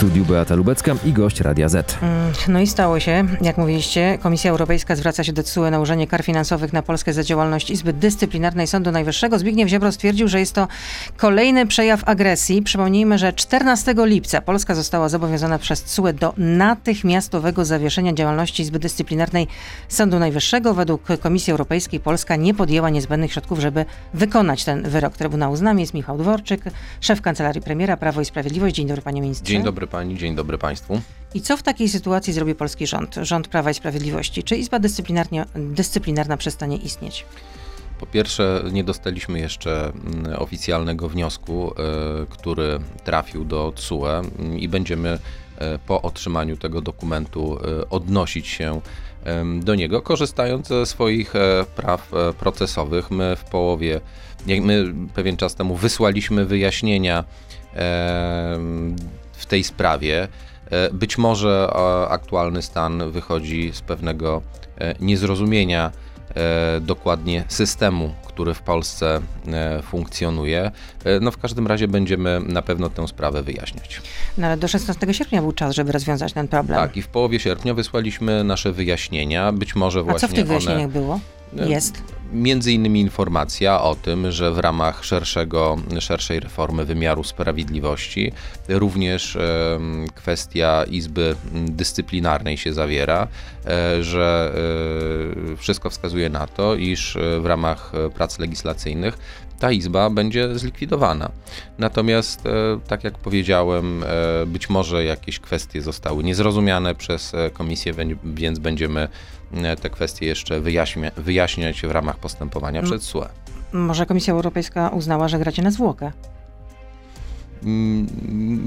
studiu Beata Lubecka i gość Radia Z. Mm, no i stało się, jak mówiliście, Komisja Europejska zwraca się do TSUE na ułożenie kar finansowych na Polskę za działalność Izby Dyscyplinarnej Sądu Najwyższego. Zbigniew Ziobro stwierdził, że jest to kolejny przejaw agresji. Przypomnijmy, że 14 lipca Polska została zobowiązana przez TSUE do natychmiastowego zawieszenia działalności Izby Dyscyplinarnej Sądu Najwyższego. Według Komisji Europejskiej Polska nie podjęła niezbędnych środków, żeby wykonać ten wyrok Trybunału. Z nami jest Michał Dworczyk, szef Kancelarii Premiera Prawo i Sprawiedliwość. Dzień dobry panie ministrze. Dzień dobry pani, dzień dobry państwu. I co w takiej sytuacji zrobi polski rząd, rząd Prawa i Sprawiedliwości? Czy Izba Dyscyplinarna przestanie istnieć? Po pierwsze, nie dostaliśmy jeszcze mm, oficjalnego wniosku, e, który trafił do TSUE i będziemy e, po otrzymaniu tego dokumentu e, odnosić się do niego, korzystając ze swoich praw procesowych. My w połowie, my pewien czas temu wysłaliśmy wyjaśnienia tej sprawie. E, być może aktualny stan wychodzi z pewnego e, niezrozumienia e, dokładnie systemu, który w Polsce funkcjonuje. No w każdym razie będziemy na pewno tę sprawę wyjaśniać. No ale do 16 sierpnia był czas, żeby rozwiązać ten problem. Tak, i w połowie sierpnia wysłaliśmy nasze wyjaśnienia. Być może właśnie. A co w tych wyjaśnieniach one... było? Jest. Między innymi informacja o tym, że w ramach szerszego, szerszej reformy wymiaru sprawiedliwości również kwestia Izby Dyscyplinarnej się zawiera, e, że e, wszystko wskazuje na to, iż w ramach prac legislacyjnych ta izba będzie zlikwidowana. Natomiast, e, tak jak powiedziałem, być może jakieś kwestie zostały niezrozumiane przez komisję, więc będziemy te kwestie jeszcze wyjaśnia, wyjaśniać w ramach postępowania przed SUE. Może Komisja Europejska uznała, że gracie na zwłokę? Mm,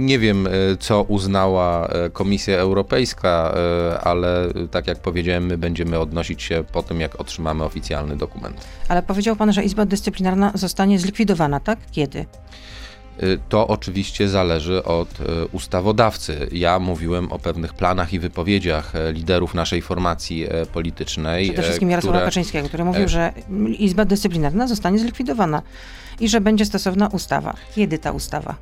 nie wiem, e, co uznała e, Komisja Europejska, e, ale tak jak powiedziałem, my będziemy odnosić się po tym, jak otrzymamy oficjalny dokument. Ale powiedział Pan, że Izba Dyscyplinarna zostanie zlikwidowana, tak? Kiedy? Y, to oczywiście zależy od y, ustawodawcy. Ja mówiłem o pewnych planach i wypowiedziach e, liderów naszej formacji politycznej. Przede wszystkim Jarosława które... Kaczyńskiego, który mówił, że Izba Dyscyplinarna zostanie zlikwidowana i że będzie stosowna ustawa. Kiedy ta ustawa?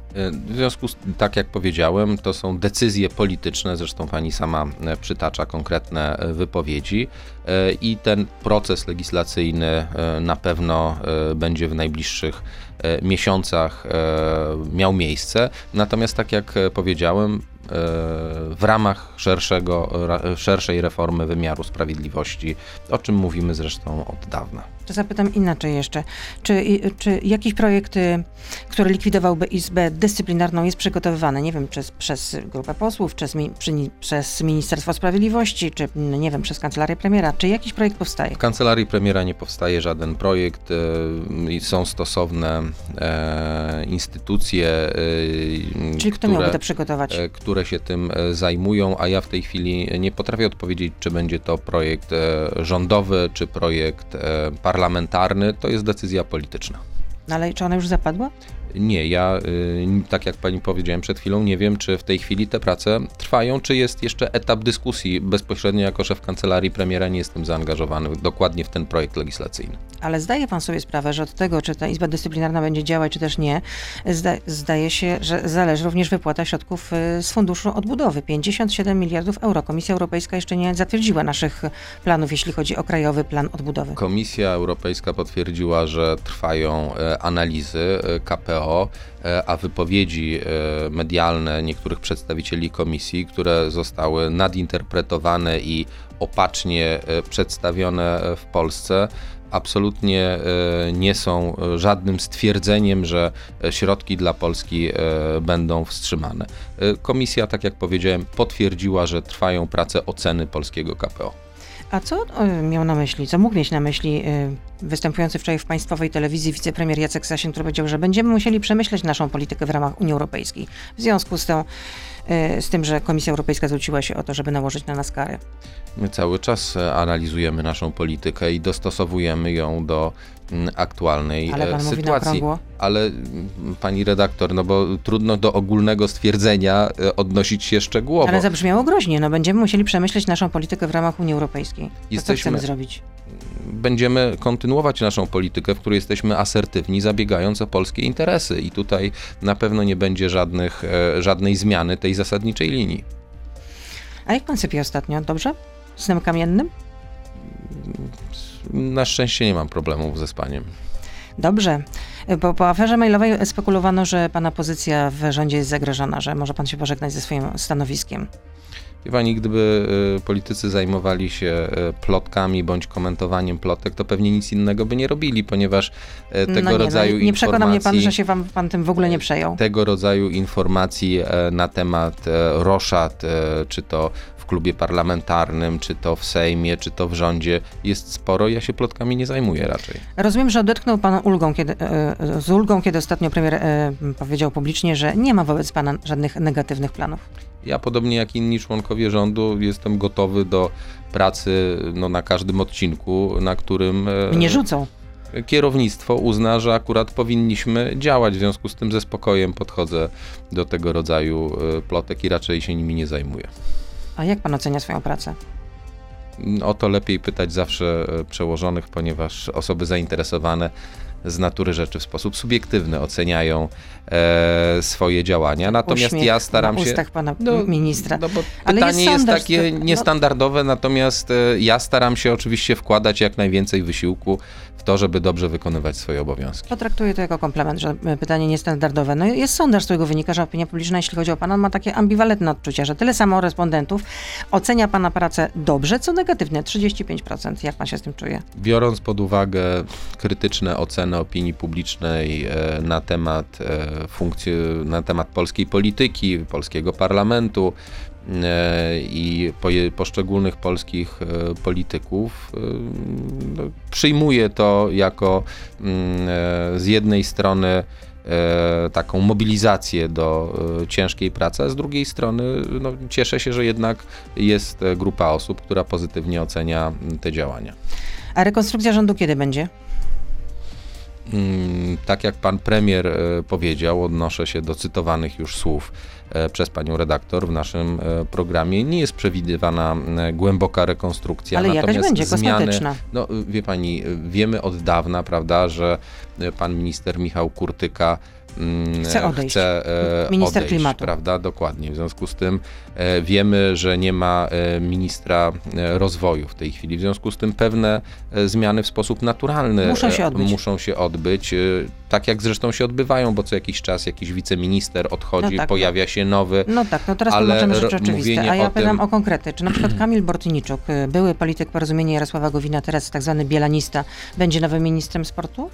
W związku z tak jak powiedziałem, to są decyzje polityczne, zresztą pani sama przytacza konkretne wypowiedzi i ten proces legislacyjny na pewno będzie w najbliższych miesiącach miał miejsce. Natomiast tak jak powiedziałem, w ramach szerszego, szerszej reformy wymiaru sprawiedliwości, o czym mówimy zresztą od dawna. To zapytam inaczej jeszcze. Czy, czy jakiś projekt, który likwidowałby Izbę Dyscyplinarną jest przygotowywany, nie wiem, przez, przez grupę posłów, przez, przez Ministerstwo Sprawiedliwości, czy nie wiem, przez Kancelarię Premiera? Czy jakiś projekt powstaje? W Kancelarii Premiera nie powstaje żaden projekt. Y, są stosowne e, instytucje, e, Czyli kto które, miałby to przygotować? E, które się tym zajmują, a ja w tej chwili nie potrafię odpowiedzieć, czy będzie to projekt rządowy, czy projekt parlamentarny parlamentarny to jest decyzja polityczna. No ale czy ona już zapadła? Nie, ja, y, tak jak pani powiedziałem przed chwilą, nie wiem, czy w tej chwili te prace trwają, czy jest jeszcze etap dyskusji. Bezpośrednio jako szef kancelarii premiera nie jestem zaangażowany dokładnie w ten projekt legislacyjny. Ale zdaje pan sobie sprawę, że od tego, czy ta Izba Dyscyplinarna będzie działać, czy też nie, zda, zdaje się, że zależy również wypłata środków y, z Funduszu Odbudowy. 57 miliardów euro. Komisja Europejska jeszcze nie zatwierdziła naszych planów, jeśli chodzi o Krajowy Plan Odbudowy. Komisja Europejska potwierdziła, że trwają e, analizy KPO E, a wypowiedzi e, medialne niektórych przedstawicieli komisji, które zostały nadinterpretowane i opacznie e, przedstawione w Polsce, absolutnie nie są żadnym stwierdzeniem, że środki dla Polski będą wstrzymane. Komisja, tak jak powiedziałem, potwierdziła, że trwają prace oceny polskiego KPO. A co miał na myśli, co mógł mieć na myśli występujący wczoraj w państwowej telewizji wicepremier Jacek Sasin, który powiedział, że będziemy musieli przemyśleć naszą politykę w ramach Unii Europejskiej. W związku z, tą, e, z tym, że Komisja Europejska zwróciła się o to, żeby nałożyć na nas kary. My cały czas e, analizujemy naszą politykę i dostosowujemy ją do mm, aktualnej Ale pan sytuacji. Mówi Ale mm, pani redaktor, no bo trudno do ogólnego stwierdzenia e, odnosić się szczegółowo. Ale zabrzmiało groźnie, no będziemy musieli przemyśleć naszą politykę w ramach Unii Europejskiej. Jesteśmy, co chcemy zrobić? Będziemy kontynuować naszą politykę, w której jesteśmy asertywni, zabiegając o polskie interesy i tutaj na pewno nie będzie żadnych, e, żadnej zmiany tej zasadniczej linii. A jak pan sypie ostatnio? Dobrze? Snem kamiennym? Na szczęście nie mam problemów ze spaniem. Dobrze, bo po aferze mailowej spekulowano, że pana pozycja w rządzie jest zagrożona, że może pan się pożegnać ze swoim stanowiskiem. Wie pani, gdyby y, politycy zajmowali się y, plotkami bądź komentowaniem plotek, to pewnie nic innego by nie robili, ponieważ y, tego no nie, rodzaju no, nie przekona mnie pan, że się wam, pan tym w ogóle nie przejął. tego rodzaju informacji e, na temat e, roszad, e, czy to w klubie parlamentarnym, czy to w Sejmie, czy to w rządzie jest sporo. Ja się plotkami nie zajmuję raczej. Rozumiem, że odetchnął pan ulgą, kiedy, z ulgą, kiedy ostatnio premier powiedział publicznie, że nie ma wobec pana żadnych negatywnych planów. Ja, podobnie jak inni członkowie rządu, jestem gotowy do pracy no, na każdym odcinku, na którym e, Nie rzucą. kierownictwo uzna, że akurat powinniśmy działać. W związku z tym ze spokojem podchodzę do tego rodzaju e, plotek i raczej się nimi nie zajmuję. A jak pan ocenia swoją pracę? O to lepiej pytać zawsze e, przełożonych, ponieważ osoby zainteresowane z natury rzeczy w sposób subiektywny oceniają e, swoje działania. Natomiast Uśmiech ja staram na się. ustach pana No, ministra. No bo Ale jest pytanie jest, sondaż, takie to- no- niestandardowe, natomiast e, ja staram się oczywiście wkładać jak najwięcej wysiłku w to, żeby dobrze wykonywać swoje obowiązki. Potraktuję to jako komplement, że e, pytanie niestandardowe. No jest sondaż, z którego wynika, że opinia publiczna, jeśli chodzi o pana, ma takie ambiwalentne odczucia, że tyle samo respondentów ocenia pana pracę dobrze, co negatywnie, 35%. Jak pan się z tym czuje? Biorąc pod uwagę krytyczne oceny opinii publicznej e, na temat e, funkcji, na temat polskiej polityki, polskiego parlamentu e, i poszczególnych polskich polityków, no, przyjmuję to jako mm, z jednej strony taką mobilizację do ciężkiej pracy, a z drugiej strony no, cieszę się, że jednak jest grupa osób, która pozytywnie ocenia te działania. A rekonstrukcja rządu kiedy będzie? Mm, Tak jak pan premier e, powiedział, odnoszę się do cytowanych już słów e, przez panią redaktor w naszym e, programie. Nie jest przewidywana głęboka rekonstrukcja. Ale jakaś natomiast będzie, zmiany, no wie pani, wiemy od dawna, prawda, że pan minister Michał Kurtyka Chce odejść. chce, e, Minister odejść, klimatu. prawda, dokładnie. W związku z tym e, wiemy, że nie ma e, ministra rozwoju w tej chwili. W związku z tym pewne zmiany w sposób naturalny Muszą się odbyć. muszą się odbyć. Tak jak zresztą się odbywają, bo co jakiś czas jakiś wiceminister odchodzi, No tak, pojawia się nowy. No tak, no teraz Ale tłumaczymy ro- rzeczy oczywiste. A ja pytam tym- o konkrety. Czy na przykład Kamil Bortyniczuk, y, były polityk porozumienia Jarosława Gowina, teraz tak zwany bielanista, będzie nowym ministrem sportu?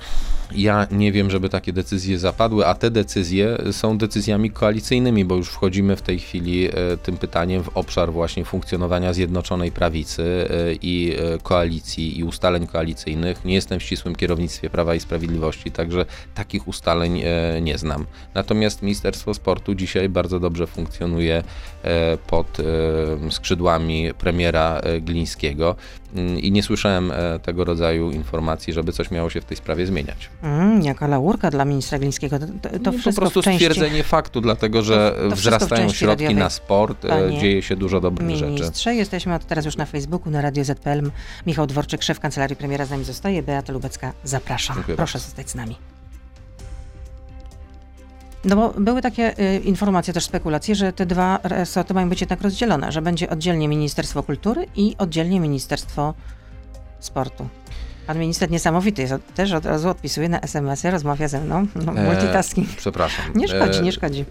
Ja nie wiem, żeby takie decyzje zapadły, a te decyzje są decyzjami koalicyjnymi, bo już wchodzimy w tej chwili e, tym pytaniem w obszar właśnie funkcjonowania Zjednoczonej Prawicy e, i e, koalicji i ustaleń koalicyjnych. Nie jestem w ścisłym kierownictwie Prawa i Sprawiedliwości, także takich ustaleń nie znam. Natomiast Ministerstwo Sportu dzisiaj bardzo dobrze funkcjonuje pod skrzydłami premiera Glińskiego i nie słyszałem e, tego rodzaju informacji, żeby coś miało się w tej sprawie zmieniać. Mm, jaka laurka dla ministra Glińskiego. To, to, to wszystko po prostu części... stwierdzenie faktu, dlatego że To- to wzrastają środki radiowej. na sport, e, Panie dzieje się dużo dobrych rzeczy. Ministrze, jesteśmy od teraz już na Facebooku, na Radio ZPL. Michał Dworczyk, szef Kancelarii Premiera z nami zostaje. Beata Lubecka, zapraszam. Dziękuję Proszę zostać z nami. No bo były takie y, informacje, też spekulacje, że te dwa resorty mają być jednak rozdzielone, że będzie oddzielnie Ministerstwo Kultury i oddzielnie Ministerstwo Sportu. Pan minister niesamowity jest, też od razu odpisuje na SMS-y, rozmawia ze mną. No, E, multitasking. Przepraszam. Nie szkodzi, E, nie szkodzi.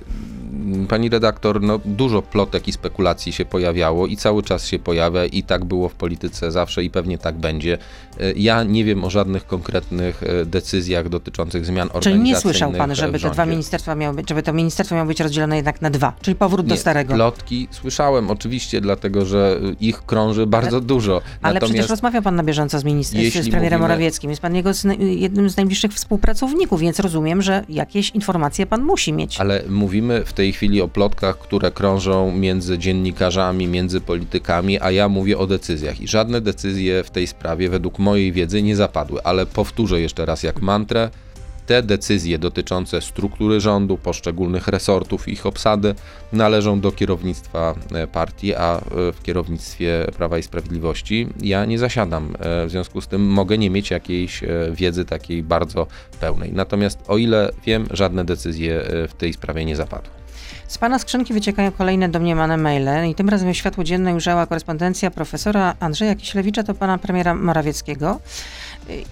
Pani redaktor, no dużo plotek i spekulacji się pojawiało i cały czas się pojawia i tak było w polityce zawsze i pewnie tak będzie. E, Ja nie wiem o żadnych konkretnych e, decyzjach dotyczących zmian Czyli organizacyjnych nie słyszał pan, e, żeby te dwa ministerstwa miały być, żeby to ministerstwo miało być rozdzielone jednak na dwa, czyli powrót do Nie, starego. Plotki słyszałem oczywiście, dlatego że ich krąży bardzo dużo. Ale przecież Natomiast rozmawiał pan na bieżąco z ministrem, z, premierem Morawieckim. Jest pan jego z, jednym z najbliższych współpracowników, więc rozumiem, że jakieś informacje pan musi mieć. Ale mówimy w tej chwili o plotkach, które krążą między dziennikarzami, między politykami, a ja mówię o decyzjach. I żadne decyzje w tej sprawie, według mojej wiedzy, nie zapadły. Ale powtórzę jeszcze raz jak mantrę. te decyzje dotyczące struktury rządu, poszczególnych resortów ich obsady należą do kierownictwa partii, a w kierownictwie Prawa i Sprawiedliwości ja nie zasiadam. W związku z tym mogę nie mieć jakiejś wiedzy takiej bardzo pełnej. Natomiast o ile wiem, żadne decyzje w tej sprawie nie zapadły. Z pana skrzynki wyciekają kolejne domniemane maile i tym razem światło dzienne ujrzała korespondencja profesora Andrzeja Kisielewicza do pana premiera Morawieckiego.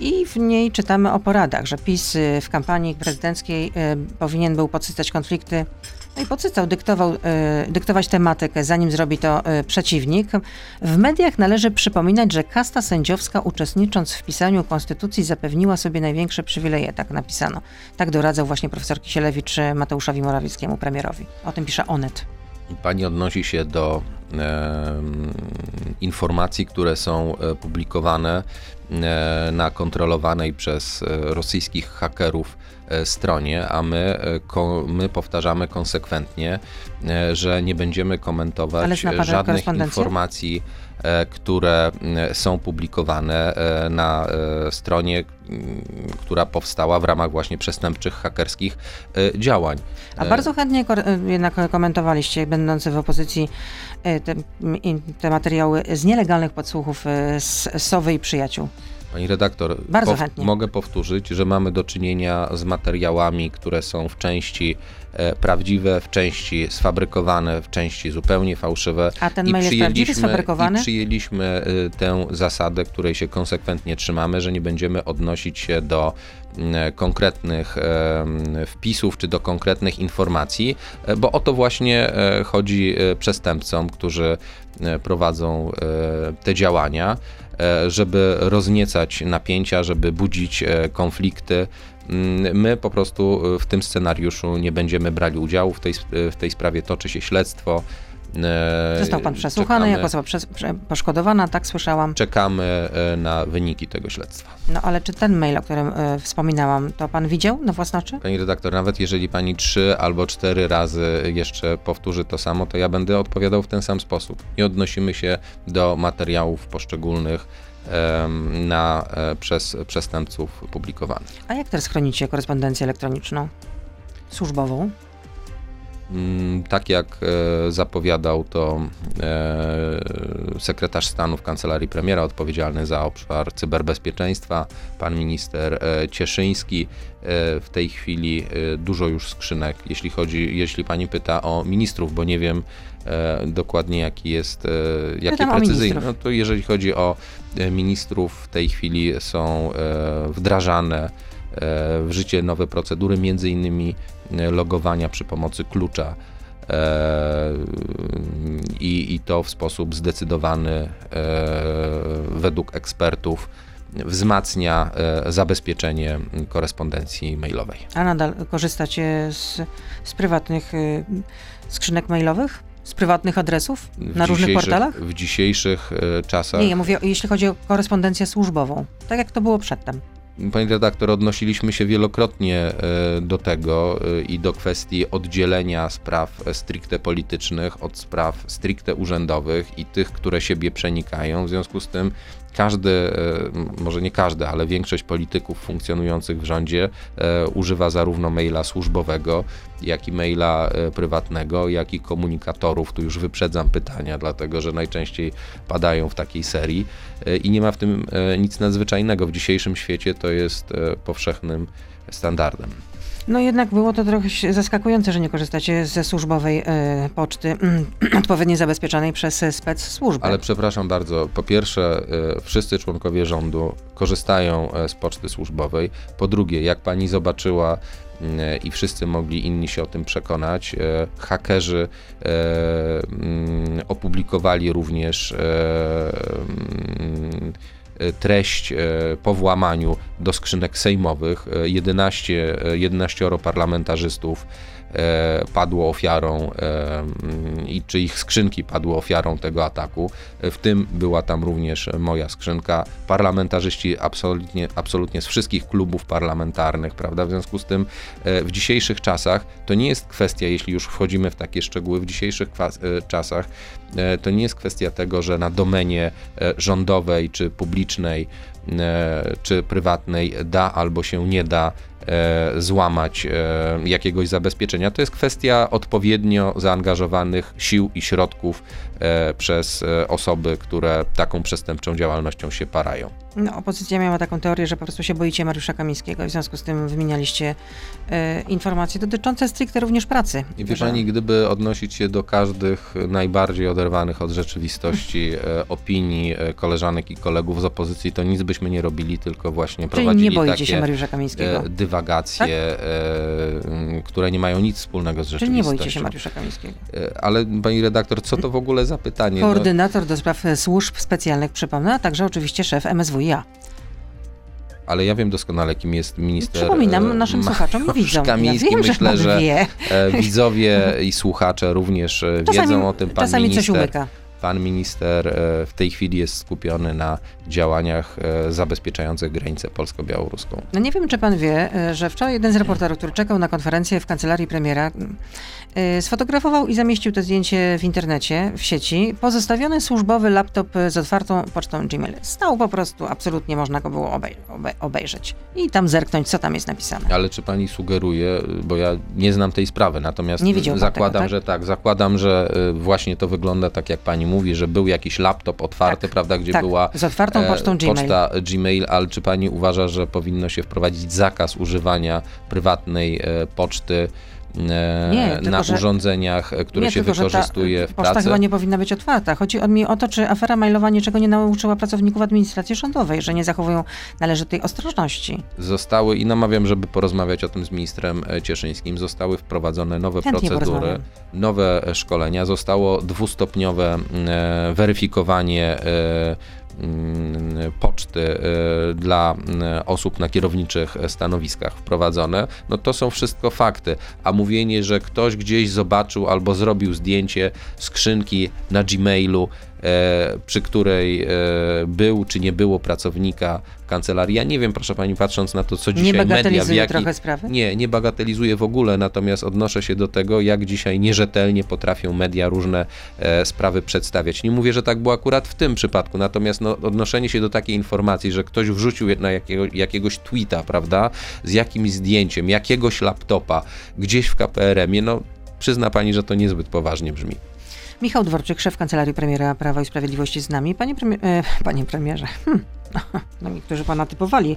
I w niej czytamy o poradach, że PiS w kampanii prezydenckiej powinien był podsycać konflikty no i podsycał, dyktował, e, dyktować tematykę, zanim zrobi to przeciwnik. W mediach należy przypominać, że kasta sędziowska uczestnicząc w pisaniu konstytucji zapewniła sobie największe przywileje, tak napisano. Tak doradzał właśnie profesor Kisielewicz Mateuszowi Morawieckiemu, premierowi. O tym pisze Onet. Pani odnosi się do e, informacji, które są e, publikowane na kontrolowanej przez e, rosyjskich hakerów stronie, a my, my powtarzamy konsekwentnie, że nie będziemy komentować żadnych informacji E, które e, są publikowane e, na stronie, która powstała w ramach właśnie przestępczych hakerskich działań. A bardzo chętnie jednak komentowaliście, będący w opozycji, te, te materiały z nielegalnych podsłuchów z Sowy i przyjaciół. Pani redaktor, Bardzo pow chętnie. mogę powtórzyć, że mamy do czynienia z materiałami, które są w części e, prawdziwe, w części sfabrykowane, w części zupełnie fałszywe. A ten mail jest prawdziwy, sfabrykowany? I przyjęliśmy e, tę zasadę, której się konsekwentnie trzymamy, że nie będziemy odnosić się do konkretnych wpisów czy do konkretnych informacji, e, bo o to właśnie e, chodzi e, przestępcom, którzy prowadzą te działania. E, żeby rozniecać napięcia, żeby budzić e, konflikty. Mm, my po prostu e, w tym scenariuszu nie będziemy brali udziału. W tej, w tej sprawie toczy się śledztwo. Został pan przesłuchany czekamy, jako osoba poszkodowana, tak słyszałam. Czekamy na wyniki tego śledztwa. No ale czy ten mail, o którym y, wspominałam, to pan widział na własne oczy? Pani redaktor, nawet jeżeli pani trzy albo cztery razy jeszcze powtórzy to samo, to ja będę odpowiadał w ten sam sposób. Nie odnosimy się do materiałów poszczególnych na, e, przez przestępców publikowanych. A jak teraz chronicie korespondencję elektroniczną? Służbową? Mm, tak jak e, zapowiadał to e, sekretarz stanu w kancelarii premiera odpowiedzialny za obszar cyberbezpieczeństwa, pan minister e, Cieszyński. W tej chwili dużo już skrzynek, jeśli chodzi, jeśli pani pyta o ministrów, bo nie wiem dokładnie jaki jest, jaki precyzyjny, no to jeżeli chodzi o ministrów, w tej chwili są wdrażane w życie nowe procedury, między innymi logowania przy pomocy klucza e, i, i to w sposób zdecydowany e, według ekspertów wzmacnia e, zabezpieczenie korespondencji mailowej. A nadal korzystacie z, z prywatnych skrzynek mailowych? Z prywatnych adresów na różnych portalach? W dzisiejszych czasach. Nie, ja mówię, jeśli chodzi o korespondencję służbową, tak jak to było przedtem. Pani redaktor, odnosiliśmy się wielokrotnie e, do tego e, i do kwestii oddzielenia spraw stricte politycznych od spraw stricte urzędowych i tych, które siebie przenikają. W związku z tym każdy, e, może nie każdy, ale większość polityków funkcjonujących w rządzie e, używa zarówno maila służbowego, jak i maila e, prywatnego, jak i komunikatorów. Tu już wyprzedzam pytania, dlatego że najczęściej padają w takiej serii i nie ma w tym nic nadzwyczajnego. W dzisiejszym świecie to jest powszechnym standardem. No jednak było to trochę zaskakujące, że nie korzystacie ze służbowej e, poczty mm, odpowiednio zabezpieczonej przez spec służby. Ale przepraszam bardzo, po pierwsze e, wszyscy członkowie rządu korzystają e, z poczty służbowej. Po drugie, jak pani zobaczyła mm, i wszyscy mogli inni się o tym przekonać. Hakerzy mm, opublikowali również E, treść e, po włamaniu do skrzynek sejmowych. 11, e, 11 parlamentarzystów padło ofiarą i czy ich skrzynki padły ofiarą tego ataku. W tym była tam również moja skrzynka. Parlamentarzyści absolutnie, absolutnie z wszystkich klubów parlamentarnych, prawda? W związku z tym w dzisiejszych czasach to nie jest kwestia, jeśli już wchodzimy w takie szczegóły, w dzisiejszych czasach to nie jest kwestia tego, że na domenie rządowej czy publicznej E, czy prywatnej da albo się nie da e, złamać e, jakiegoś zabezpieczenia. To jest kwestia odpowiednio zaangażowanych sił i środków przez osoby, które taką przestępczą działalnością się parają. No, opozycja miała taką teorię, że po prostu się boicie Mariusza Kamińskiego i w związku z tym wymienialiście e, informacje dotyczące stricte również pracy. I wie że... pani, gdyby odnosić się do każdych najbardziej oderwanych od rzeczywistości e, opinii e, koleżanek i kolegów z opozycji, to nic byśmy nie robili, tylko właśnie Czyli prowadzili nie boicie takie się Mariusza Kamińskiego. E, dywagacje, tak? E, które nie mają nic wspólnego z rzeczywistością. Czyli nie boicie się Mariusza Kamińskiego. E, ale pani redaktor, co to w ogóle za pytanie? No- Koordynator no... do spraw służb specjalnych, przypomnę, a także oczywiście szef MSWiA. Ale ja wiem doskonale, kim jest minister. Przypominam e, naszym słuchaczom i widzom. Kamiński. Ja wiem, Myślę, że, że widzowie i słuchacze również e, czasami, wiedzą o tym. Pan czasami minister, coś umyka. Pan minister e, w tej chwili jest skupiony na działaniach zabezpieczających granicę polsko-białoruską. No nie wiem, czy pan wie, że wczoraj jeden z reporterów, który czekał na konferencję w kancelarii premiera, sfotografował i zamieścił to zdjęcie w internecie, w sieci. Pozostawiony służbowy laptop z otwartą pocztą Gmail. Stał po prostu, absolutnie można go było obej obejrzeć i tam zerknąć, co tam jest napisane. Ale czy pani sugeruje, bo ja nie znam tej sprawy, natomiast nie zakładam, tego, tak? że tak, zakładam, że właśnie to wygląda tak, jak pani mówi, że był jakiś laptop otwarty, tak, prawda, gdzie tak, była z otwartą e, pocztą Gmail. poczta Gmail, ale czy pani uważa, że powinno się wprowadzić zakaz używania prywatnej e, poczty E, nie, na tylko, urządzeniach, które nie, się tylko, wykorzystuje w pracy. Poczta chyba nie powinna być otwarta. Chodzi mi o to, czy afera mailowa niczego nie nauczyła pracowników administracji rządowej, że nie zachowują należytej ostrożności. Zostały, i namawiam, żeby porozmawiać o tym z ministrem e, Cieszyńskim, zostały wprowadzone nowe Chętnie procedury, nowe szkolenia, zostało dwustopniowe e, weryfikowanie Mm, poczty y, dla y, osób na kierowniczych stanowiskach wprowadzone, no to są wszystko fakty. A mówienie, że ktoś gdzieś zobaczył albo zrobił zdjęcie skrzynki na Gmailu, E, przy której e, był czy nie było pracownika kancelarii. Ja nie wiem, proszę pani, patrząc na to, co dzisiaj nie media... w jaki, trochę sprawy? Nie, nie bagatelizuję w ogóle, natomiast odnoszę się do tego, jak dzisiaj nierzetelnie potrafią media różne e, sprawy przedstawiać. Nie mówię, że tak było akurat w tym przypadku, natomiast no, odnoszenie się do takiej informacji, że ktoś wrzucił na jakiego, jakiegoś tweeta, prawda, z jakimś zdjęciem, jakiegoś laptopa, gdzieś w KPRM-ie, no przyzna pani, że to niezbyt poważnie brzmi. Michał Dworczyk, szef Kancelarii Premiera Prawa i Sprawiedliwości z nami. Panie, e, panie premierze, hmm. no niektórzy pana typowali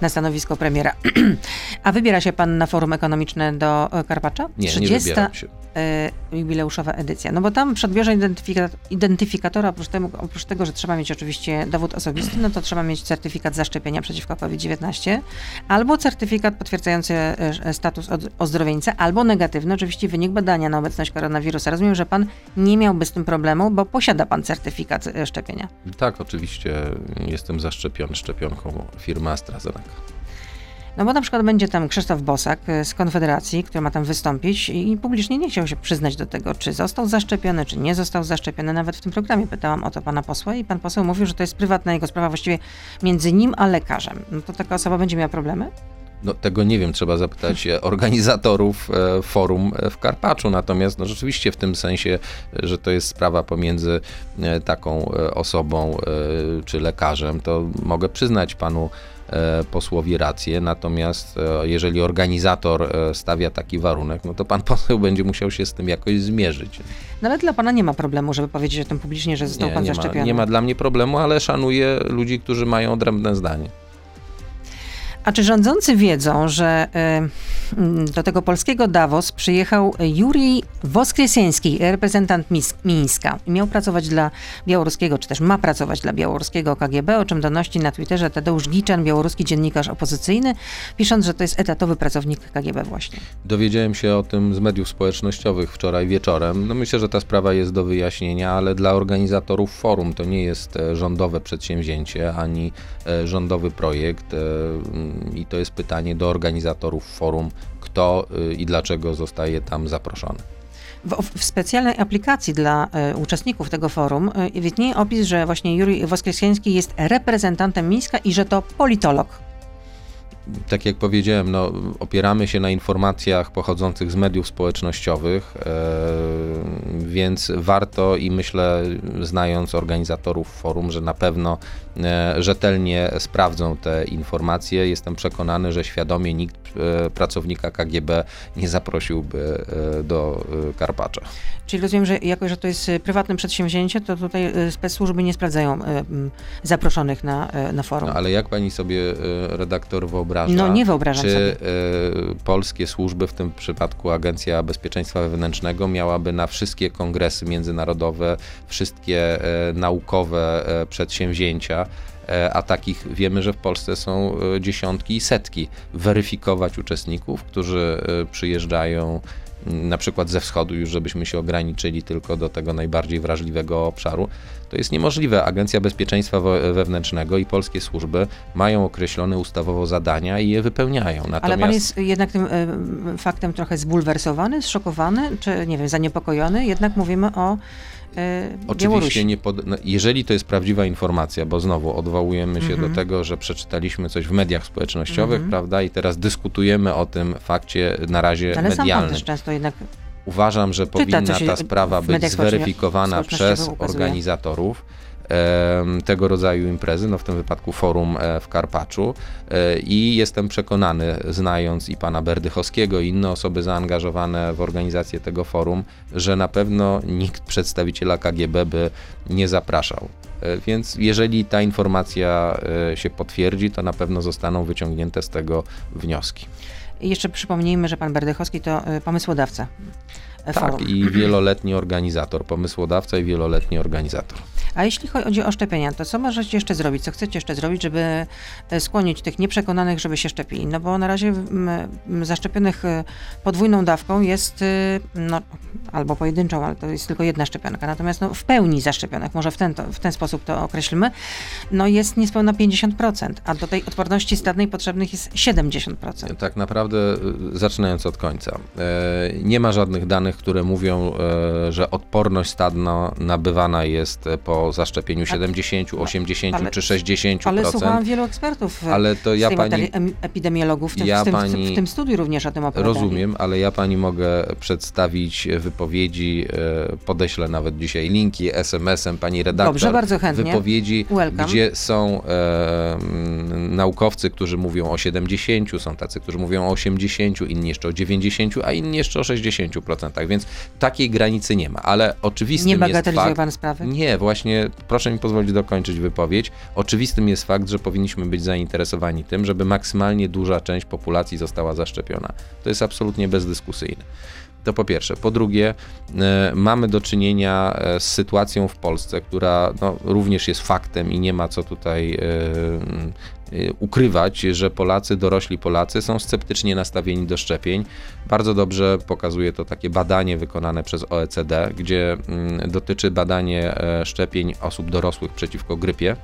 na stanowisko premiera. A wybiera się pan na forum ekonomiczne do e, Karpacza? Nie, 30 nie się. E, jubileuszowa edycja. No bo tam przedbierze identyfika identyfikatora, oprócz, temu, oprócz tego, że trzeba mieć oczywiście dowód osobisty, no to trzeba mieć certyfikat zaszczepienia przeciwko COVID-19, albo certyfikat potwierdzający e, status ozdrowieńca, albo negatywny, oczywiście wynik badania na obecność koronawirusa. Rozumiem, że pan nie miałby z tym problemu, bo posiada pan certyfikat szczepienia. Tak, oczywiście jestem zaszczepiony szczepionką firmy AstraZeneca. No bo na przykład będzie tam Krzysztof Bosak e, z Konfederacji, który ma tam wystąpić i publicznie nie chciał się przyznać do tego, czy został zaszczepiony, czy nie został zaszczepiony. Nawet w tym programie pytałam o to pana posła i pan poseł mówił, że to jest prywatna jego sprawa właściwie między nim a lekarzem. No to taka osoba będzie miała problemy? No, tego nie wiem, trzeba zapytać organizatorów e, forum e, w Karpaczu. Natomiast no, rzeczywiście w tym sensie, że to jest sprawa pomiędzy taką osobą czy lekarzem, to mogę przyznać panu E, posłowi rację, natomiast e, jeżeli organizator e, stawia taki warunek, no to pan poseł będzie musiał się z tym jakoś zmierzyć. No ale dla pana nie ma problemu, żeby powiedzieć o tym publicznie, że został nie, pan nie zaszczepiony. Ma, nie ma dla mnie problemu, ale szanuję ludzi, którzy mają odrębne zdanie. A czy rządzący wiedzą, że y, do tego polskiego Davos przyjechał Jurij Woskresiński, reprezentant Mińska. Miał pracować dla białoruskiego, czy też ma pracować dla białoruskiego KGB, o czym donosi na Twitterze Tadeusz Giczan, białoruski dziennikarz opozycyjny, pisząc, że to jest etatowy pracownik KGB właśnie. Dowiedziałem się o tym z mediów społecznościowych wczoraj wieczorem. No myślę, że ta sprawa jest do wyjaśnienia, ale dla organizatorów forum to nie jest e, rządowe przedsięwzięcie, ani e, rządowy projekt i to jest pytanie do organizatorów forum, kto i dlaczego zostaje tam zaproszony. W, w, specjalnej aplikacji dla y, uczestników tego forum y, widnieje opis, że właśnie Juri Woskresieński jest reprezentantem Mińska i że to politolog tak jak powiedziałem, no, opieramy się na informacjach pochodzących z mediów społecznościowych, e, więc warto i myślę, znając organizatorów forum, że na pewno rzetelnie sprawdzą te informacje. Jestem przekonany, że świadomie nikt e, pracownika KGB nie zaprosiłby e, do e, Karpacza. Czyli rozumiem, że jako, że to jest e, prywatne przedsięwzięcie, to tutaj spec-służby nie sprawdzają zaproszonych na, na forum. No, ale jak pani sobie redaktor wyobraża. No nie wyobrażam czy sobie. Polskie służby, w tym przypadku Agencja Bezpieczeństwa Wewnętrznego, miałaby na wszystkie kongresy międzynarodowe, wszystkie naukowe przedsięwzięcia, a takich wiemy, że w Polsce są dziesiątki i setki, weryfikować uczestników, którzy przyjeżdżają na przykład ze wschodu, już żebyśmy się ograniczyli tylko do tego najbardziej wrażliwego obszaru, to jest niemożliwe. Agencja Bezpieczeństwa Wewnętrznego i polskie służby mają określone ustawowo zadania i je wypełniają. Natomiast... Ale pan jest jednak tym faktem trochę zbulwersowany, zszokowany, czy nie wiem, zaniepokojony? Jednak mówimy o Oczywiście, nie pod... no, jeżeli to jest prawdziwa informacja, bo znowu odwołujemy się do mhm. tego, że przeczytaliśmy coś w mediach społecznościowych, -hmm. prawda, i teraz dyskutujemy o tym fakcie na razie Ale medialnym. Ale też często jednak Uważam, że powinna ta sprawa być zweryfikowana przez organizatorów tego rodzaju imprezy, no w tym wypadku forum e, w Karpaczu e, i jestem przekonany, znając i pana Berdychowskiego i inne osoby zaangażowane w organizację tego forum, że na pewno nikt przedstawiciela KGB by nie zapraszał. E, więc jeżeli ta informacja się potwierdzi, to na pewno zostaną wyciągnięte z tego wnioski. I jeszcze przypomnijmy, że pan Berdychowski to pomysłodawca. Tak, i wieloletni organizator, pomysłodawca i wieloletni organizator. A jeśli chodzi o szczepienia, to co możecie jeszcze zrobić? Co chcecie jeszcze zrobić, żeby e, skłonić tych nieprzekonanych, żeby się szczepili? No bo na razie zaszczepionych e, podwójną dawką jest e, no, albo pojedynczą, ale to jest tylko jedna szczepionka. Natomiast no, w pełni zaszczepionych, może w ten, to, w ten sposób to określmy, no jest niespełna 50%, a do tej odporności stadnej potrzebnych jest 70%. Tak naprawdę, zaczynając od końca, nie ma żadnych danych, które mówią, że odporność stadna nabywana jest po zaszczepieniu 70, 80 ale, czy 60%. Ale słuchałam wielu ekspertów ale to ja pani, epidemiologów w tym, ja w, tym, pani, w tym studiu również o tym opowiadali. Rozumiem, ale ja pani mogę przedstawić wypowiedzi, e, podeślę nawet dzisiaj linki SMS-em pani redaktor. Dobrze, bardzo chętnie. Wypowiedzi, Welcome. gdzie są e, naukowcy, którzy mówią o 70, są tacy, którzy mówią o 80, inni jeszcze o 90, a inni jeszcze o 60%, więc takiej granicy nie ma, ale oczywistym nie jest fakt... pan sprawy? Nie, właśnie proszę mi pozwolić dokończyć wypowiedź. Oczywistym jest fakt, że powinniśmy być zainteresowani tym, żeby maksymalnie duża część populacji została zaszczepiona. To jest absolutnie bezdyskusyjne. To po pierwsze. Po drugie, e, mamy do czynienia e, z sytuacją w Polsce, która no, również jest faktem i nie ma co tutaj e, ukrywać, że Polacy, dorośli Polacy są sceptycznie nastawieni do szczepień. Bardzo dobrze pokazuje to takie badanie wykonane przez OECD, gdzie mm, dotyczy badanie szczepień osób dorosłych przeciwko grypie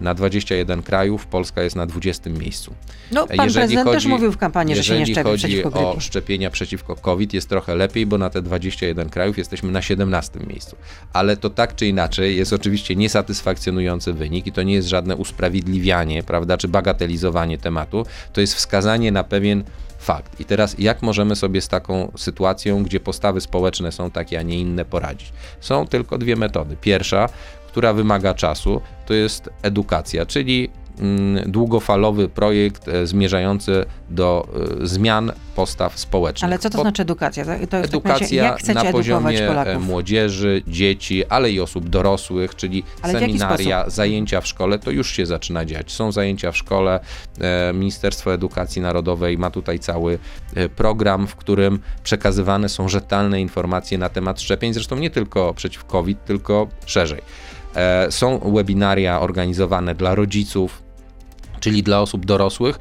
na 21 krajów, Polska jest na 20 miejscu. No, pan jeżeli prezydent chodzi, też mówił w kampanii, że się nie szczepi przeciwko grypie. o szczepienia przeciwko COVID jest trochę lepiej, bo na te 21 krajów jesteśmy na 17 miejscu. Ale to tak czy inaczej jest oczywiście niesatysfakcjonujący wynik i to nie jest żadne usprawiedliwianie, prawda, czy bagatelizowanie tematu, to jest wskazanie na pewien fakt. I teraz jak możemy sobie z taką sytuacją, gdzie postawy społeczne są takie, a nie inne poradzić? Są tylko dwie metody. Pierwsza, która wymaga czasu, to jest edukacja, czyli mm, długofalowy projekt e, zmierzający do e, zmian postaw społecznych. Ale co to znaczy edukacja? To jest edukacja tak, na poziomie e, Polaków? młodzieży, dzieci, ale i osób dorosłych, czyli ale seminaria, zajęcia w szkole, to już się zaczyna dziać. Są zajęcia w szkole, Ministerstwo Edukacji Narodowej ma tutaj cały program, w którym przekazywane są rzetelne informacje na temat szczepień, zresztą nie tylko przeciw COVID, tylko szerzej. E, są webinaria organizowane dla rodziców, czyli dla osób dorosłych,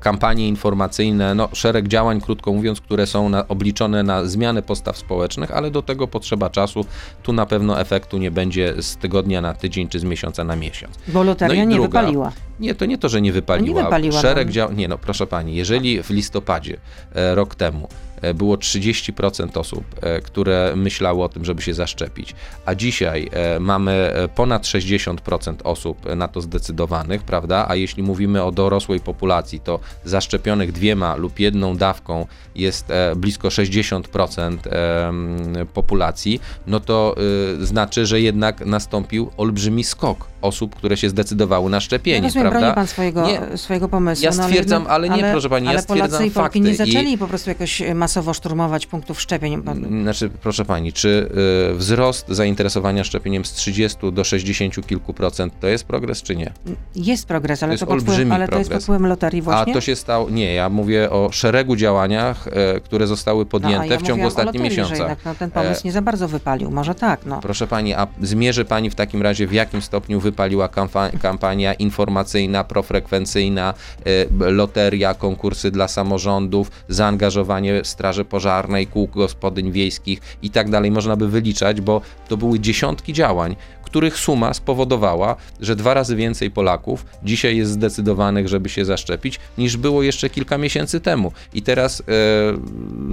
kampanie informacyjne, no, szereg działań, krótko mówiąc, które są na, obliczone na zmianę postaw społecznych, ale do tego potrzeba czasu. Tu na pewno efektu nie będzie z tygodnia na tydzień czy z miesiąca na miesiąc. Bo loteria No nie druga- wypaliła. Nie, to nie to, że nie wypaliła. Nie wypaliła, Szereg no. dział... Nie no, proszę pani, jeżeli w listopadzie e, rok temu było 30% osób, e, które myślały o tym, żeby się zaszczepić, a dzisiaj e, mamy e, ponad 60% osób e, na to zdecydowanych, prawda? A jeśli mówimy o dorosłej populacji, to zaszczepionych dwiema lub jedną dawką jest e, blisko 60% e, m, populacji, no to y, znaczy, że jednak nastąpił olbrzymi skok osób, które się zdecydowały na szczepienie, Ja rozumiem, prawda? pan swojego, Nie, swojego pomysłu. Ja no, stwierdzam, ale nie, proszę pani, ja ale Polacy stwierdzam i Polki fakty nie i- zaczęli po prostu jakoś e, masowo szturmować punktów szczepień. Pan- Znaczy, proszę pani, czy y, wzrost zainteresowania szczepieniem z 30 do 60 kilku procent to jest progres, czy nie? Jest progres, ale, jest to, pod wpływem, ale to jest pod wpływem loterii właśnie. A to się stało. Nie, ja mówię o szeregu działaniach, e, które zostały no, podjęte ja w ciągu ostatnich miesiącach. jednak, no, ten pomysł nie za bardzo wypalił. Może tak, no. Proszę pani, a zmierzy pani w takim razie, w jakim stopniu wypaliła kampa- kampania informacyjna, profrekwencyjna, e, loteria, konkursy dla samorządów, zaangażowanie Straży Pożarnej, kół gospodyń wiejskich i tak dalej. Można by wyliczać, bo to były dziesiątki działań, których suma spowodowała, że dwa razy więcej Polaków dzisiaj jest zdecydowanych, żeby się zaszczepić, niż było jeszcze kilka miesięcy temu. I teraz e,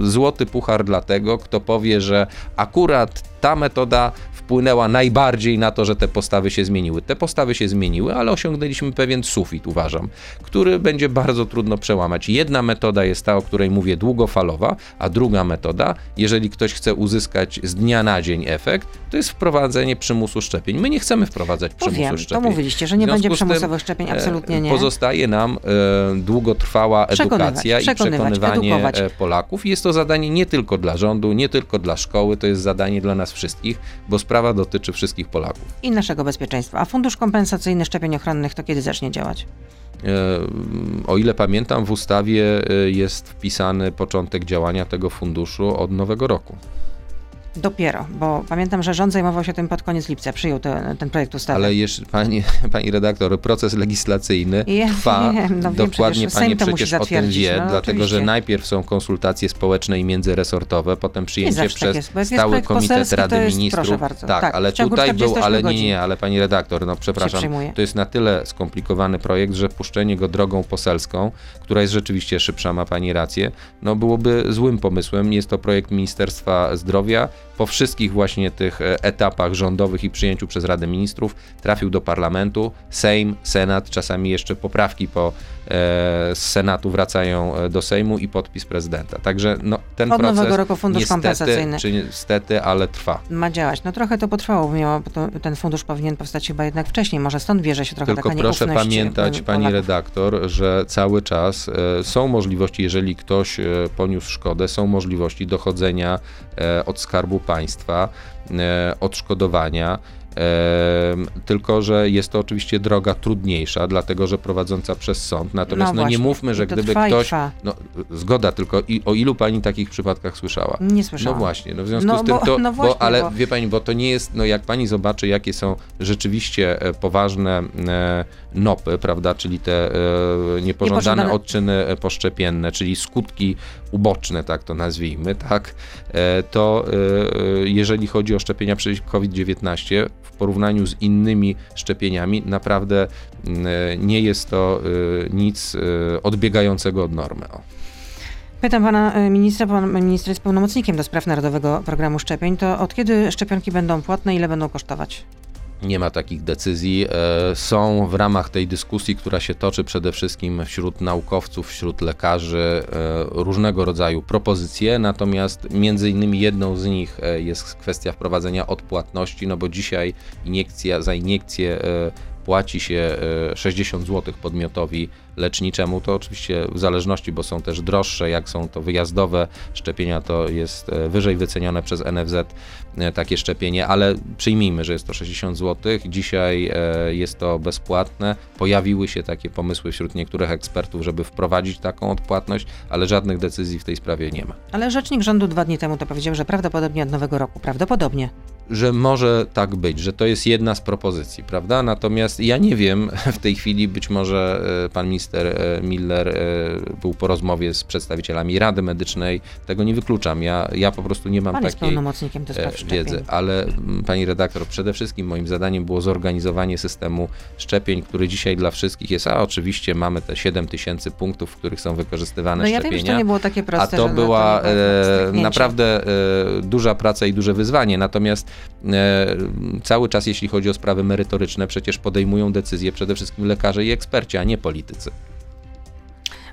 złoty puchar dla tego, kto powie, że akurat ta metoda wpłynęła najbardziej na to, że te postawy się zmieniły. Te postawy się zmieniły, ale osiągnęliśmy pewien sufit, uważam, który będzie bardzo trudno przełamać. Jedna metoda jest ta, o której mówię, długofalowa, a druga metoda, jeżeli ktoś chce uzyskać z dnia na dzień efekt, to jest wprowadzenie przymusu szczepień. My nie chcemy wprowadzać To przymusu wiem, to szczepień. mówiliście, że nie będzie przymusowych szczepień, e, absolutnie nie. Pozostaje nam e, długotrwała Przekonywać, edukacja i przekonywać, przekonywanie edukować. e, Polaków. Jest to zadanie nie tylko dla rządu, nie tylko dla szkoły, to jest zadanie dla nas wszystkich, bo sprawa dotyczy wszystkich Polaków. I naszego bezpieczeństwa. A fundusz kompensacyjny szczepień ochronnych to kiedy zacznie działać? E, O ile pamiętam, w ustawie e, jest wpisany początek działania tego funduszu od nowego roku. Dopiero, bo pamiętam, że rząd zajmował się tym pod koniec lipca, przyjął te, ten projekt ustawy. Ale jeszcze, pani, pani redaktor, proces legislacyjny Ja trwa. wiem, no wiem, Dokładnie przecież pani Sejm to musi przecież o tym wie, no, dlatego że oczywiście. najpierw są konsultacje społeczne i międzyresortowe, potem przyjęcie zawsze tak przez jest, jest Stały Komitet Rady jest- Ministrów. bardzo, tak, tak, ale tutaj był, 48 ale nie, nie, ale pani redaktor, no przepraszam, to jest na tyle skomplikowany projekt, że puszczenie go drogą poselską, która jest rzeczywiście szybsza, ma pani rację, no byłoby złym pomysłem. Jest to projekt Ministerstwa Zdrowia. Po wszystkich właśnie tych e, etapach rządowych i przyjęciu przez Radę Ministrów trafił do parlamentu, Sejm, Senat, czasami jeszcze poprawki po, z Senatu wracają e, do Sejmu i podpis prezydenta. Także no, ten Od proces nowego roku fundusz niestety, kompensacyjny. czy niestety, ale trwa. Ma działać. No trochę to potrwało, miało, to, ten fundusz powinien powstać chyba jednak wcześniej. Może stąd bierze się trochę Tylko taka proszę pamiętać, pani Polaków. redaktor, że cały czas e, są możliwości, jeżeli ktoś e, poniósł szkodę, są możliwości dochodzenia e, od Skarbu Państwa, e, odszkodowania. Tylko, że jest to oczywiście droga trudniejsza, dlatego że prowadząca przez sąd. Natomiast no, nie właśnie. mówmy, że gdyby ktoś. No, zgoda, tylko i, o ilu pani takich przypadkach słyszała? Nie słyszałam. No właśnie, no w związku No z tym bo- to, no właśnie, bo, ale bo- wie pani, bo to nie jest, no jak pani zobaczy, jakie są rzeczywiście e, poważne e, nopy, prawda, czyli te e, niepożądane odczyny poszczepienne, czyli skutki uboczne, tak to nazwijmy, tak, to jeżeli chodzi o szczepienia przeciwko COVID-19 w porównaniu z innymi szczepieniami, naprawdę m, e, nie jest to e, nic e, odbiegającego od normy. Pytam pana ministra, pan minister jest pełnomocnikiem do spraw Narodowego Programu Szczepień. To od kiedy szczepionki będą płatne, ile będą kosztować? Nie ma takich decyzji. E, Są w ramach tej dyskusji, która się toczy przede wszystkim wśród naukowców, wśród lekarzy, e, różnego rodzaju propozycje, natomiast między innymi jedną z nich e, jest kwestia wprowadzenia odpłatności, no bo dzisiaj iniekcja za iniekcję płaci się e, 60 zł podmiotowi leczniczemu, to oczywiście w zależności, bo są też droższe, jak są to wyjazdowe szczepienia, to jest e, wyżej wycenione przez NFZ e, takie szczepienie, ale przyjmijmy, że jest to 60 zł. Dzisiaj e, jest to bezpłatne. Pojawiły się takie pomysły wśród niektórych ekspertów, żeby wprowadzić taką odpłatność, ale żadnych decyzji w tej sprawie nie ma. Ale rzecznik rządu dwa dni temu to powiedział, że prawdopodobnie od nowego roku. Prawdopodobnie. Że może tak być, że to jest jedna z propozycji, prawda? Natomiast ja nie wiem, w tej chwili być może e, pan minister e, Miller e, był po rozmowie z przedstawicielami Rady Medycznej, tego nie wykluczam. Ja, ja po prostu nie mam Pan jest takiej wiedzy, ale pani redaktor, przede wszystkim moim zadaniem było zorganizowanie systemu szczepień, który dzisiaj dla wszystkich jest, a oczywiście mamy te 7 tysięcy punktów, w których są wykorzystywane No ja szczepienia. wiem, że to nie było takie A proste. to była na to wstrzyknięcie. naprawdę e, duża praca i duże wyzwanie. Natomiast cały czas, jeśli chodzi o sprawy merytoryczne, przecież podejmują decyzje przede wszystkim lekarze i eksperci, a nie politycy.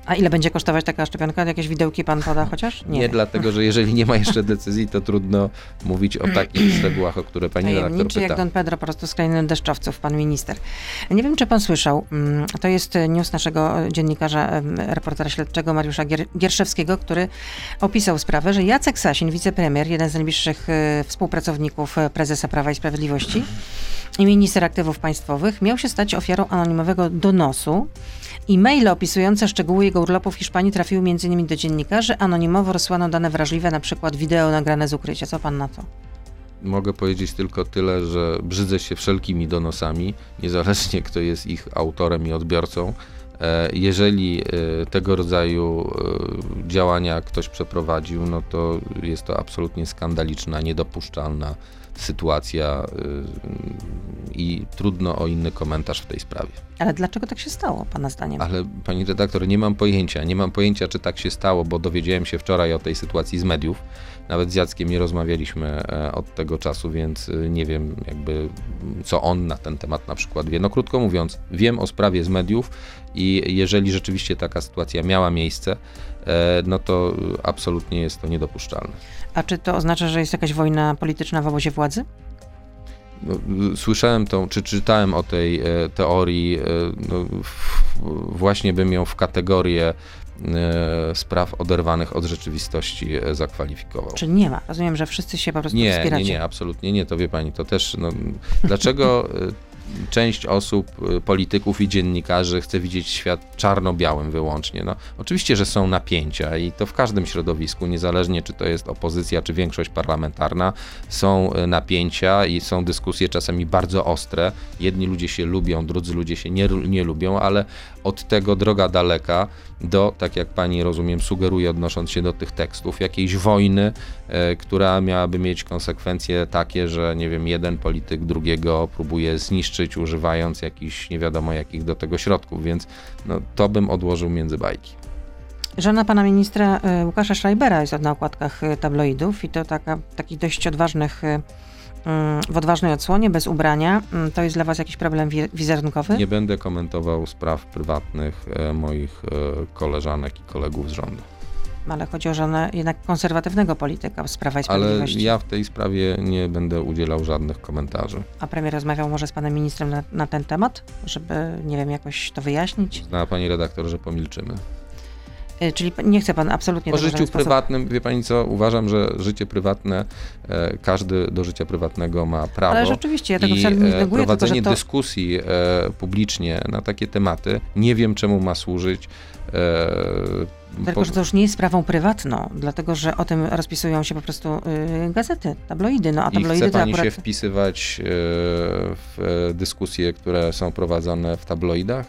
A ile będzie kosztować taka szczepionka? Jakieś widełki pan poda chociaż? Nie, wiem. dlatego, że jeżeli nie ma jeszcze decyzji, to trudno mówić o takich szczegółach, o które pani redaktor Tajemniczy jak pyta. Don Pedro, po prostu z krainy deszczowców, pan minister. Nie wiem, czy pan słyszał, mm, to jest news naszego dziennikarza, reportera śledczego Mariusza Gier Gierszewskiego, który opisał sprawę, że Jacek Sasin, wicepremier, jeden z najbliższych e, współpracowników e, prezesa Prawa i Sprawiedliwości i minister aktywów państwowych, miał się stać ofiarą anonimowego donosu i maile opisujące szczegóły jego urlopu w Hiszpanii trafiły m.in. do dziennikarzy. Anonimowo rozsłano dane wrażliwe, na przykład wideo nagrane z ukrycia. Co pan na to? Mogę powiedzieć tylko tyle, że brzydzę się wszelkimi donosami, niezależnie kto jest ich autorem i odbiorcą. E, Jeżeli e, tego rodzaju e, działania ktoś przeprowadził, no to jest to absolutnie skandaliczna, niedopuszczalna sytuacja e, i trudno o inny komentarz w tej sprawie. Ale dlaczego tak się stało, pana zdaniem? Ale pani redaktor, nie mam pojęcia. Nie mam pojęcia, czy tak się stało, bo dowiedziałem się wczoraj o tej sytuacji z mediów. Nawet z Jackiem nie rozmawialiśmy e, od tego czasu, więc e, nie wiem jakby co on na ten temat na przykład wie. No krótko mówiąc, wiem o sprawie z mediów i jeżeli rzeczywiście taka sytuacja miała miejsce, no to absolutnie jest to niedopuszczalne. A czy to oznacza, że jest jakaś wojna polityczna w obozie władzy? No, Słyszałem tą, czy czytałem o tej e, teorii, e, no, właśnie bym ją w kategorię e, spraw oderwanych od rzeczywistości e, zakwalifikował. Czy nie ma? Rozumiem, że wszyscy się po prostu Nie, wspieracie. nie, nie, absolutnie nie, to wie pani, to też, no, dlaczego e, część osób, e, polityków i dziennikarzy chce widzieć świat czarno-białym wyłącznie? No, oczywiście, że są napięcia i to w każdym środowisku, niezależnie czy to jest opozycja, czy większość parlamentarna, są e, napięcia i są dyskusje czasami bardzo ostre. Jedni ludzie się lubią, drudzy ludzie się nie, nie lubią, ale od tego droga daleka do, tak jak pani rozumiem, sugeruje, odnosząc się do tych tekstów, jakiejś wojny, e, która miałaby mieć konsekwencje takie, że nie wiem, jeden polityk drugiego próbuje zniszczyć, używając jakichś nie wiadomo jakich do tego środków, więc no, to bym odłożył między bajki. Żona pana ministra y, Łukasza Schreibera jest na okładkach y, tabloidów i to taka, takich dość odważnych, w odważnej odsłonie, bez ubrania. Y, To jest dla was jakiś problem wi- wizerunkowy? Nie będę komentował spraw prywatnych e, moich e, koleżanek i kolegów z rządu. Ale chodzi o żonę jednak konserwatywnego polityka z Prawa i Ale Sprawiedliwości. ja w tej sprawie nie będę udzielał żadnych komentarzy. A premier rozmawiał może z panem ministrem na, na ten temat, żeby, nie wiem, jakoś to wyjaśnić? Zna pani redaktor, że pomilczymy. Y, Czyli nie chce pan absolutnie O życiu prywatnym, wie pani co, uważam, że życie prywatne, e, każdy do życia prywatnego ma prawo. Ale rzeczywiście, ja tego I wcale nie e, neguję, tylko prowadzenie że to... dyskusji e, publicznie na takie tematy, nie wiem czemu ma służyć. E, Tylko, że to już nie jest sprawą prywatną, dlatego że o tym rozpisują się po prostu y, gazety, tabloidy. No a I tabloidy chce to pani akurat. się wpisywać e, w e, dyskusje, które są prowadzone w tabloidach?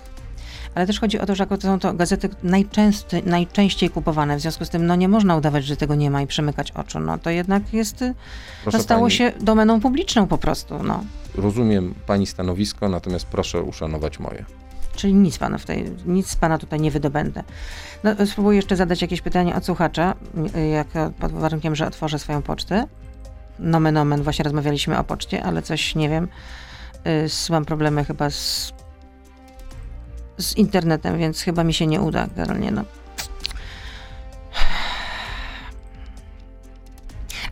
Ale też chodzi o to, że są to gazety najczęsty, najczęściej kupowane, w związku z tym no, nie można udawać, że tego nie ma i przymykać oczu. No to jednak jest. y, Proszę to stało pani, się domeną publiczną po prostu. No. Rozumiem pani stanowisko, natomiast proszę uszanować moje. Czyli nic pana w tej, nic z pana tutaj nie wydobędę. No, spróbuję jeszcze zadać jakieś pytanie od słuchacza, y, jak pod warunkiem, że otworzę swoją pocztę. Nomen omen, właśnie rozmawialiśmy o poczcie, ale coś nie wiem. Y, Mam problemy chyba z, z internetem, więc chyba mi się nie uda, generalnie. No.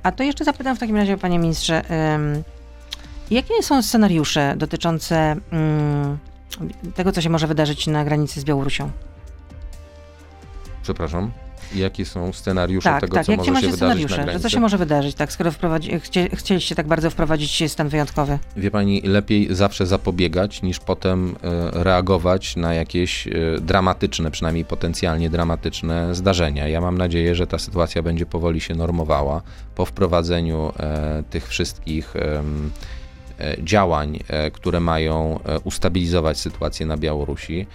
A to jeszcze zapytam w takim razie, panie ministrze, ym, jakie są scenariusze dotyczące ym, tego, co się może wydarzyć na granicy z Białorusią? Przepraszam. Jakie są scenariusze Tak, tego, tak. co Jakie może się na scenariusze? Że granicy? co się może wydarzyć, tak, skoro wprowadzi, chcie, chcieliście tak bardzo wprowadzić stan wyjątkowy? Wie pani, lepiej zawsze zapobiegać, niż potem e, reagować na jakieś e, dramatyczne, przynajmniej potencjalnie dramatyczne zdarzenia. Ja mam nadzieję, że ta sytuacja będzie powoli się normowała po wprowadzeniu e, tych wszystkich e, działań, e, które mają e, ustabilizować sytuację na Białorusi.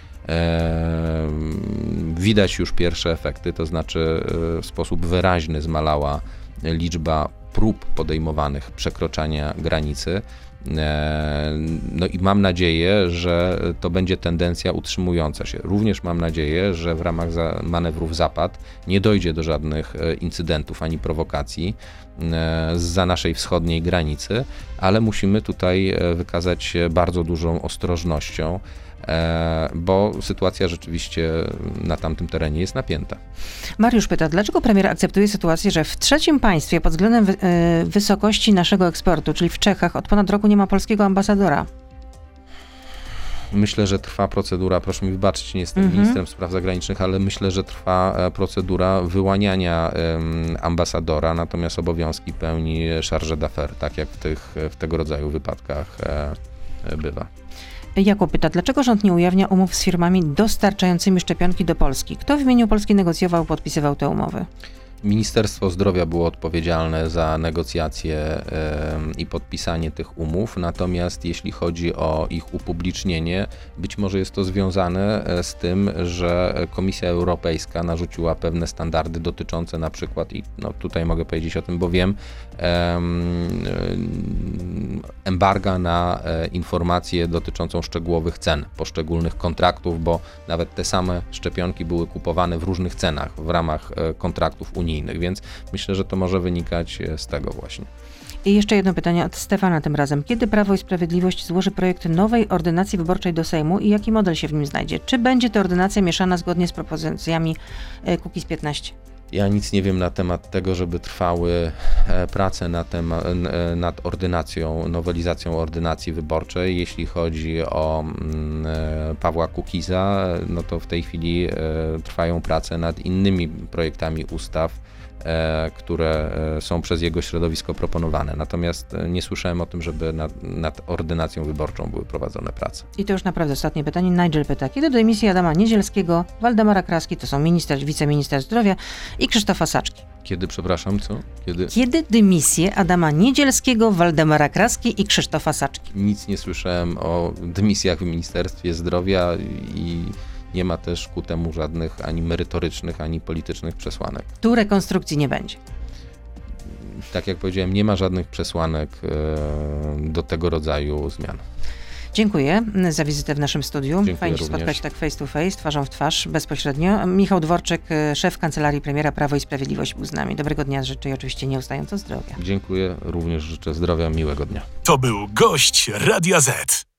Widać już pierwsze efekty, to znaczy e, w sposób wyraźny zmalała liczba prób podejmowanych przekroczenia granicy. E, No i mam nadzieję, że to będzie tendencja utrzymująca się. Również mam nadzieję, że w ramach manewrów Zapad nie dojdzie do żadnych e, incydentów ani prowokacji za naszej wschodniej granicy, ale musimy tutaj wykazać się bardzo dużą ostrożnością, bo sytuacja rzeczywiście na tamtym terenie jest napięta. Mariusz pyta, dlaczego premier akceptuje sytuację, że w trzecim państwie pod względem y, wysokości naszego eksportu, czyli w Czechach, od ponad roku nie ma polskiego ambasadora? Myślę, że trwa procedura, proszę mi wybaczyć, nie jestem Mhm. ministrem spraw zagranicznych, ale myślę, że trwa e, procedura wyłaniania ambasadora, natomiast obowiązki pełni charge d'affaires, tak jak w, tych, w tego rodzaju wypadkach e, e, bywa. Jakub pyta, dlaczego rząd nie ujawnia umów z firmami dostarczającymi szczepionki do Polski? Kto w imieniu Polski negocjował, podpisywał te umowy? Ministerstwo Zdrowia było odpowiedzialne za negocjacje i podpisanie tych umów, natomiast jeśli chodzi o ich upublicznienie, być może jest to związane e, z tym, że Komisja Europejska narzuciła pewne standardy dotyczące na przykład, i no tutaj mogę powiedzieć o tym, bo wiem, em, em, embarga na e, informacje dotyczącą szczegółowych cen poszczególnych kontraktów, bo nawet te same szczepionki były kupowane w różnych cenach w ramach e, kontraktów unijnych, więc myślę, że to może wynikać e, z tego właśnie. I jeszcze jedno pytanie od Stefana tym razem. Kiedy Prawo i Sprawiedliwość złoży projekt nowej ordynacji wyborczej do Sejmu i jaki model się w nim znajdzie? Czy będzie to ordynacja mieszana zgodnie z propozycjami e, Kukiz 15? Ja nic nie wiem na temat tego, żeby trwały e, prace na tema, e, nad ordynacją, nowelizacją ordynacji wyborczej. Jeśli chodzi o mm, e, Pawła Kukiza, no to w tej chwili trwają prace nad innymi projektami ustaw, które e, są przez jego środowisko proponowane. Natomiast e, nie słyszałem o tym, żeby nad, nad ordynacją wyborczą były prowadzone prace. I to już naprawdę ostatnie pytanie. Nigel pyta, kiedy do dymisji Adama Niedzielskiego, Waldemara Kraski, to są minister, wiceminister zdrowia i Krzysztofa Saczki. Kiedy, przepraszam, co? Kiedy? Kiedy dymisję Adama Niedzielskiego, Waldemara Kraski i Krzysztofa Saczki? Nic nie słyszałem o dymisjach w Ministerstwie Zdrowia i nie ma też ku temu żadnych ani merytorycznych, ani politycznych przesłanek. Tu rekonstrukcji nie będzie. Tak jak powiedziałem, nie ma żadnych przesłanek e, do tego rodzaju zmian. Dziękuję za wizytę w naszym studiu. Dziękuję Fajnie się spotkać tak face to face, twarzą w twarz, bezpośrednio. Michał Dworczyk, e, szef Kancelarii Premiera Prawo i Sprawiedliwość był z nami. Dobrego dnia życzę i oczywiście nieustająco zdrowia. Dziękuję, również życzę zdrowia, miłego dnia. To był gość Radia Z.